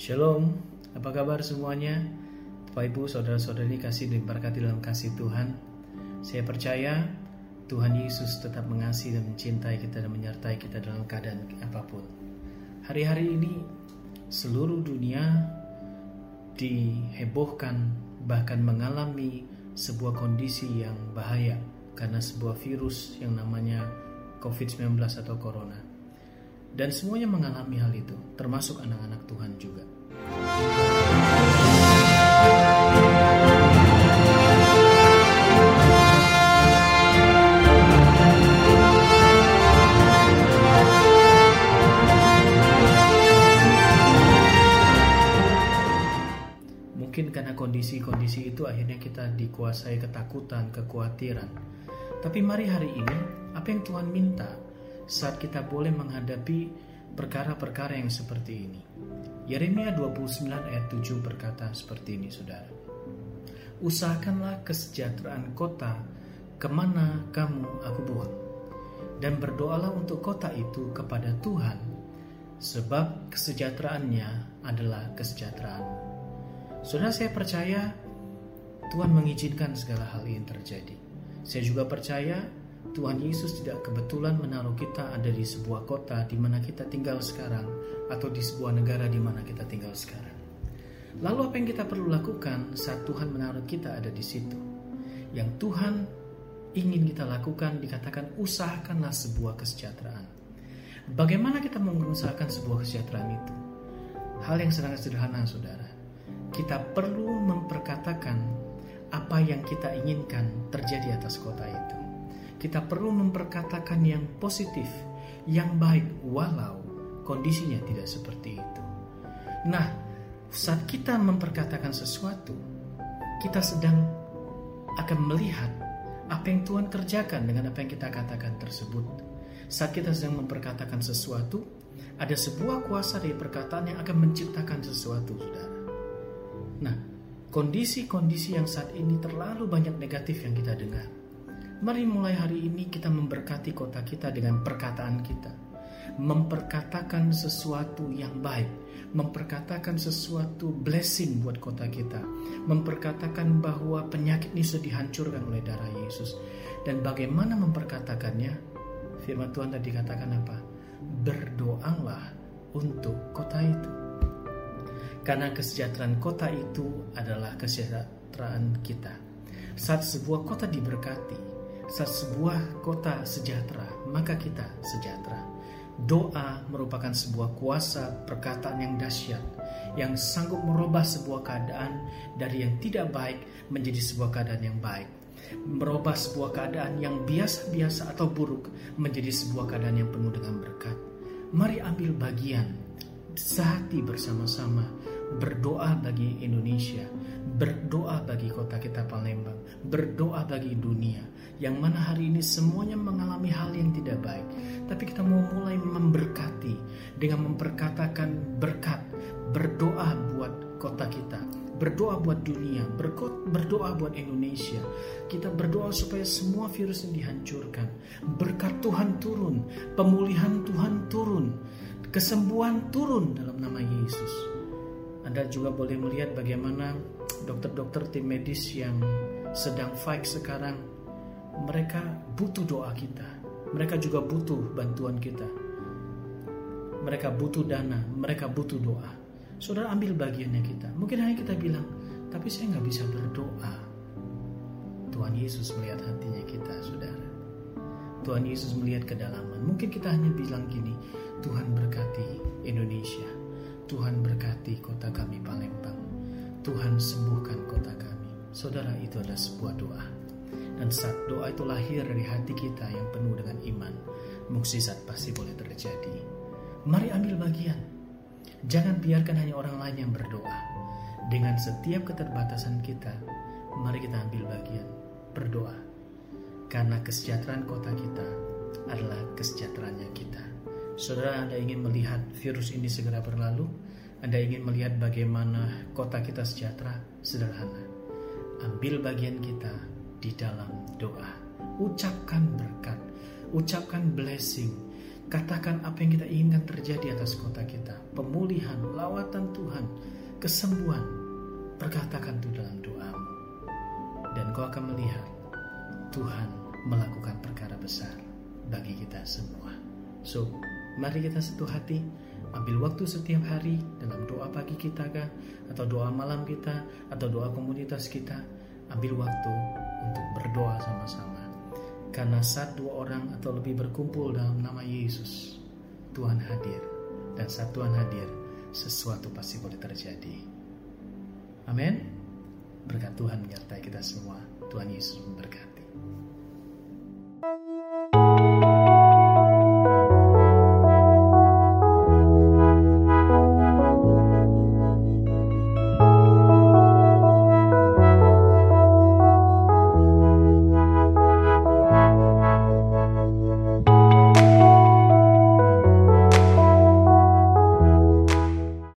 Shalom, apa kabar semuanya? Bapak Ibu, saudara-saudari kasih diberkati dalam kasih Tuhan. Saya percaya Tuhan Yesus tetap mengasihi dan mencintai kita dan menyertai kita dalam keadaan apa pun. Hari-hari ini seluruh dunia dihebohkan bahkan mengalami sebuah kondisi yang bahaya karena sebuah virus yang namanya COVID-19 atau Corona. Dan semuanya mengalami hal itu, termasuk anak-anak Tuhan juga. Mungkin karena kondisi-kondisi itu akhirnya kita dikuasai ketakutan, kekhawatiran. Tapi mari hari ini, apa yang Tuhan minta saat kita boleh menghadapi perkara-perkara yang seperti ini. Yeremia 29 ayat 7 berkata seperti ini saudara. Usahakanlah kesejahteraan kota ke mana kamu aku buang. Dan berdoalah untuk kota itu kepada Tuhan. Sebab kesejahteraannya adalah kesejahteraanmu. Saudara saya percaya Tuhan mengizinkan segala hal ini terjadi. Saya juga percaya Tuhan Yesus tidak kebetulan menaruh kita ada di sebuah kota di mana kita tinggal sekarang atau di sebuah negara di mana kita tinggal sekarang. Lalu apa yang kita perlu lakukan saat Tuhan menaruh kita ada di situ? Yang Tuhan ingin kita lakukan dikatakan usahakanlah sebuah kesejahteraan. Bagaimana kita mengusahakan sebuah kesejahteraan itu? Hal yang sangat sederhana, saudara. Kita perlu memperkatakan apa yang kita inginkan terjadi atas kota itu kita perlu memperkatakan yang positif, yang baik, walau kondisinya tidak seperti itu. Nah, saat kita memperkatakan sesuatu, kita sedang akan melihat apa yang Tuhan kerjakan dengan apa yang kita katakan tersebut. Saat kita sedang memperkatakan sesuatu, ada sebuah kuasa dari perkataan yang akan menciptakan sesuatu, saudara. Nah, kondisi-kondisi yang saat ini terlalu banyak negatif yang kita dengar Mari mulai hari ini kita memberkati kota kita dengan perkataan kita. Memperkatakan sesuatu yang baik, memperkatakan sesuatu blessing buat kota kita, memperkatakan bahwa penyakit ini sudah dihancurkan oleh darah Yesus. Dan bagaimana memperkatakannya? Firman Tuhan tadi katakan apa? Berdoalah untuk kota itu. Karena kesejahteraan kota itu adalah kesejahteraan kita. Saat sebuah kota diberkati, saat sebuah kota sejahtera, maka kita sejahtera. Doa merupakan sebuah kuasa perkataan yang dahsyat yang sanggup merubah sebuah keadaan dari yang tidak baik menjadi sebuah keadaan yang baik. Merubah sebuah keadaan yang biasa-biasa atau buruk menjadi sebuah keadaan yang penuh dengan berkat. Mari ambil bagian sehati bersama-sama berdoa bagi Indonesia, berdoa bagi kota kita Palembang, berdoa bagi dunia yang mana hari ini semuanya mengalami hal yang tidak baik. Tapi kita mau mulai memberkati dengan memperkatakan berkat, berdoa buat kota kita, berdoa buat dunia, berdoa buat Indonesia. Kita berdoa supaya semua virus ini dihancurkan. Berkat Tuhan turun, pemulihan Tuhan turun, kesembuhan turun dalam nama Yesus. Anda juga boleh melihat bagaimana dokter-dokter tim medis yang sedang fight sekarang mereka butuh doa kita. Mereka juga butuh bantuan kita. Mereka butuh dana, mereka butuh doa. Saudara ambil bagiannya kita. Mungkin hanya kita bilang, tapi saya nggak bisa berdoa. Tuhan Yesus melihat hatinya kita, saudara. Tuhan Yesus melihat kedalaman. Mungkin kita hanya bilang gini, Tuhan berkati Indonesia. Tuhan berkati kota kami Palembang. Tuhan sembuhkan kota kami. Saudara, itu adalah sebuah doa. Dan saat doa itu lahir dari hati kita yang penuh dengan iman, mukjizat pasti boleh terjadi. Mari ambil bagian. Jangan biarkan hanya orang lain yang berdoa. Dengan setiap keterbatasan kita, mari kita ambil bagian berdoa. Karena kesejahteraan kota kita adalah kesejahteraannya kita. Saudara Anda ingin melihat virus ini segera berlalu? Anda ingin melihat bagaimana kota kita sejahtera? Sederhana. Ambil bagian kita di dalam doa. Ucapkan berkat, ucapkan blessing. Katakan apa yang kita inginkan terjadi atas kota kita. Pemulihan, lawatan Tuhan, kesembuhan. Perkatakan itu dalam doamu. Dan kau akan melihat Tuhan melakukan perkara besar bagi kita semua. So, mari kita satu hati ambil waktu setiap hari dalam doa pagi kita kah atau doa malam kita atau doa komunitas kita. Ambil waktu untuk berdoa sama-sama. Karena saat dua orang atau lebih berkumpul dalam nama Yesus Tuhan hadir. Dan saat Tuhan hadir sesuatu pasti boleh terjadi. Amin. Berkat Tuhan menyertai kita semua. Tuhan Yesus memberkati